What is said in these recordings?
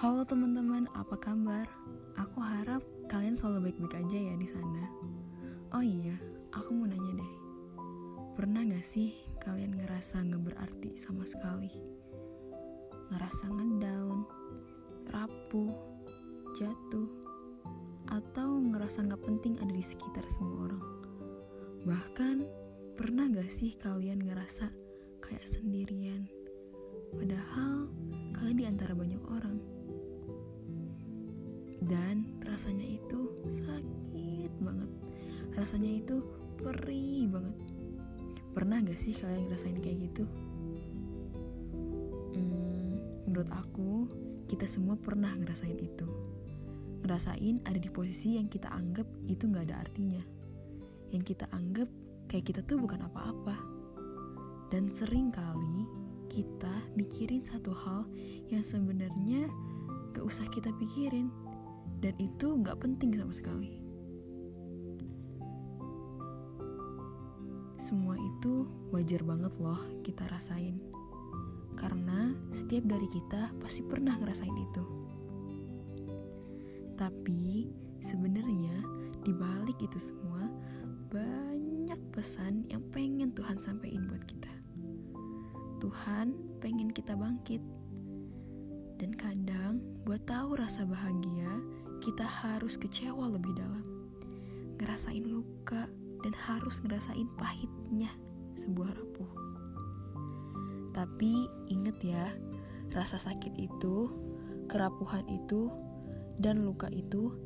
Halo teman-teman, apa kabar? Aku harap kalian selalu baik-baik aja ya di sana. Oh iya, aku mau nanya deh. Pernah gak sih kalian ngerasa gak berarti sama sekali? Ngerasa ngedown, rapuh, jatuh, atau ngerasa gak penting ada di sekitar semua orang? Bahkan, pernah gak sih kalian ngerasa kayak sendirian? Padahal kalian di antara banyak orang rasanya itu sakit banget. Rasanya itu perih banget. Pernah gak sih kalian ngerasain kayak gitu? Hmm, menurut aku kita semua pernah ngerasain itu. Ngerasain ada di posisi yang kita anggap itu gak ada artinya. Yang kita anggap kayak kita tuh bukan apa-apa. Dan sering kali kita mikirin satu hal yang sebenarnya gak usah kita pikirin dan itu nggak penting sama sekali. Semua itu wajar banget loh kita rasain. Karena setiap dari kita pasti pernah ngerasain itu. Tapi sebenarnya di balik itu semua banyak pesan yang pengen Tuhan sampaikan buat kita. Tuhan pengen kita bangkit. Dan kadang buat tahu rasa bahagia, kita harus kecewa lebih dalam, ngerasain luka, dan harus ngerasain pahitnya sebuah rapuh. Tapi inget ya, rasa sakit itu, kerapuhan itu, dan luka itu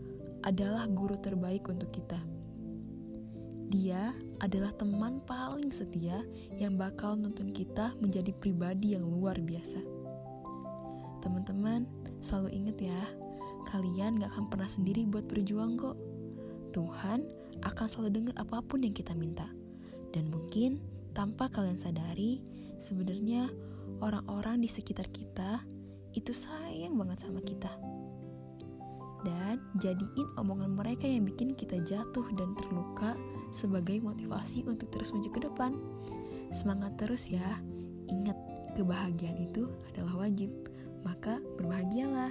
adalah guru terbaik untuk kita. Dia adalah teman paling setia yang bakal nuntun kita menjadi pribadi yang luar biasa. Teman-teman, selalu inget ya, kalian gak akan pernah sendiri buat berjuang kok. Tuhan akan selalu dengar apa pun yang kita minta. Dan mungkin tanpa kalian sadari, sebenarnya orang-orang di sekitar kita itu sayang banget sama kita. Dan jadiin omongan mereka yang bikin kita jatuh dan terluka sebagai motivasi untuk terus maju ke depan. Semangat terus ya. Ingat, kebahagiaan itu adalah wajib. Maka berbahagialah.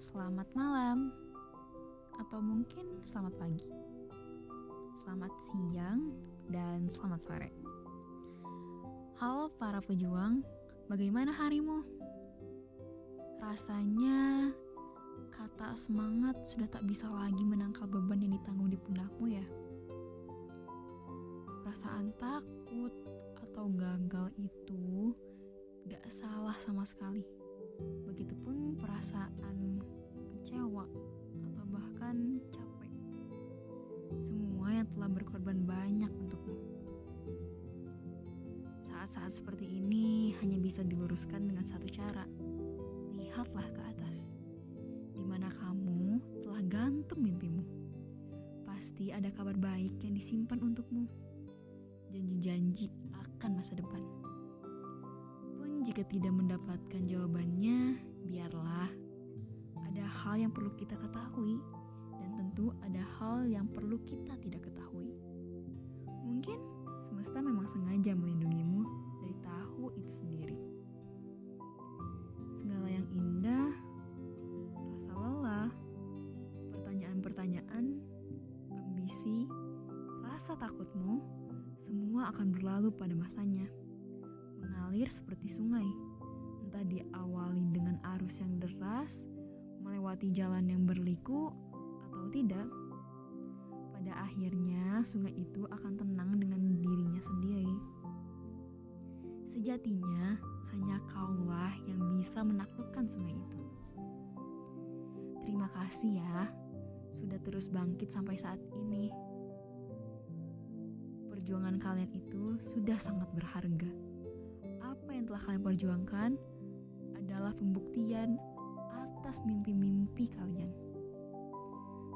Selamat malam, atau mungkin selamat pagi, selamat siang, dan selamat sore. Halo para pejuang, bagaimana harimu? Rasanya kata semangat sudah tak bisa lagi menangkal beban yang ditanggung di pundakmu ya. Perasaan takut atau gagal itu gak salah sama sekali Begitupun perasaan kecewa atau bahkan capek. Semua yang telah berkorban banyak untukmu. Saat-saat seperti ini hanya bisa diluruskan dengan satu cara. Lihatlah ke atas. Di mana kamu telah gantung mimpimu. Pasti ada kabar baik yang disimpan untukmu. Janji-janji akan masa depan jika tidak mendapatkan jawabannya, biarlah. Ada hal yang perlu kita ketahui, dan tentu ada hal yang perlu kita tidak ketahui. Mungkin semesta memang sengaja melindungimu dari tahu itu sendiri. Segala yang indah, rasa lelah, pertanyaan-pertanyaan, ambisi, rasa takutmu, semua akan berlalu pada masanya mengalir seperti sungai. Entah diawali dengan arus yang deras, melewati jalan yang berliku, atau tidak. Pada akhirnya, sungai itu akan tenang dengan dirinya sendiri. Sejatinya, hanya kaulah yang bisa menaklukkan sungai itu. Terima kasih ya, sudah terus bangkit sampai saat ini. Perjuangan kalian itu sudah sangat berharga yang telah kalian perjuangkan adalah pembuktian atas mimpi-mimpi kalian.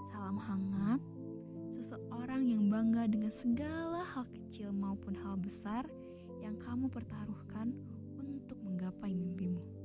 Salam hangat, seseorang yang bangga dengan segala hal kecil maupun hal besar yang kamu pertaruhkan untuk menggapai mimpimu.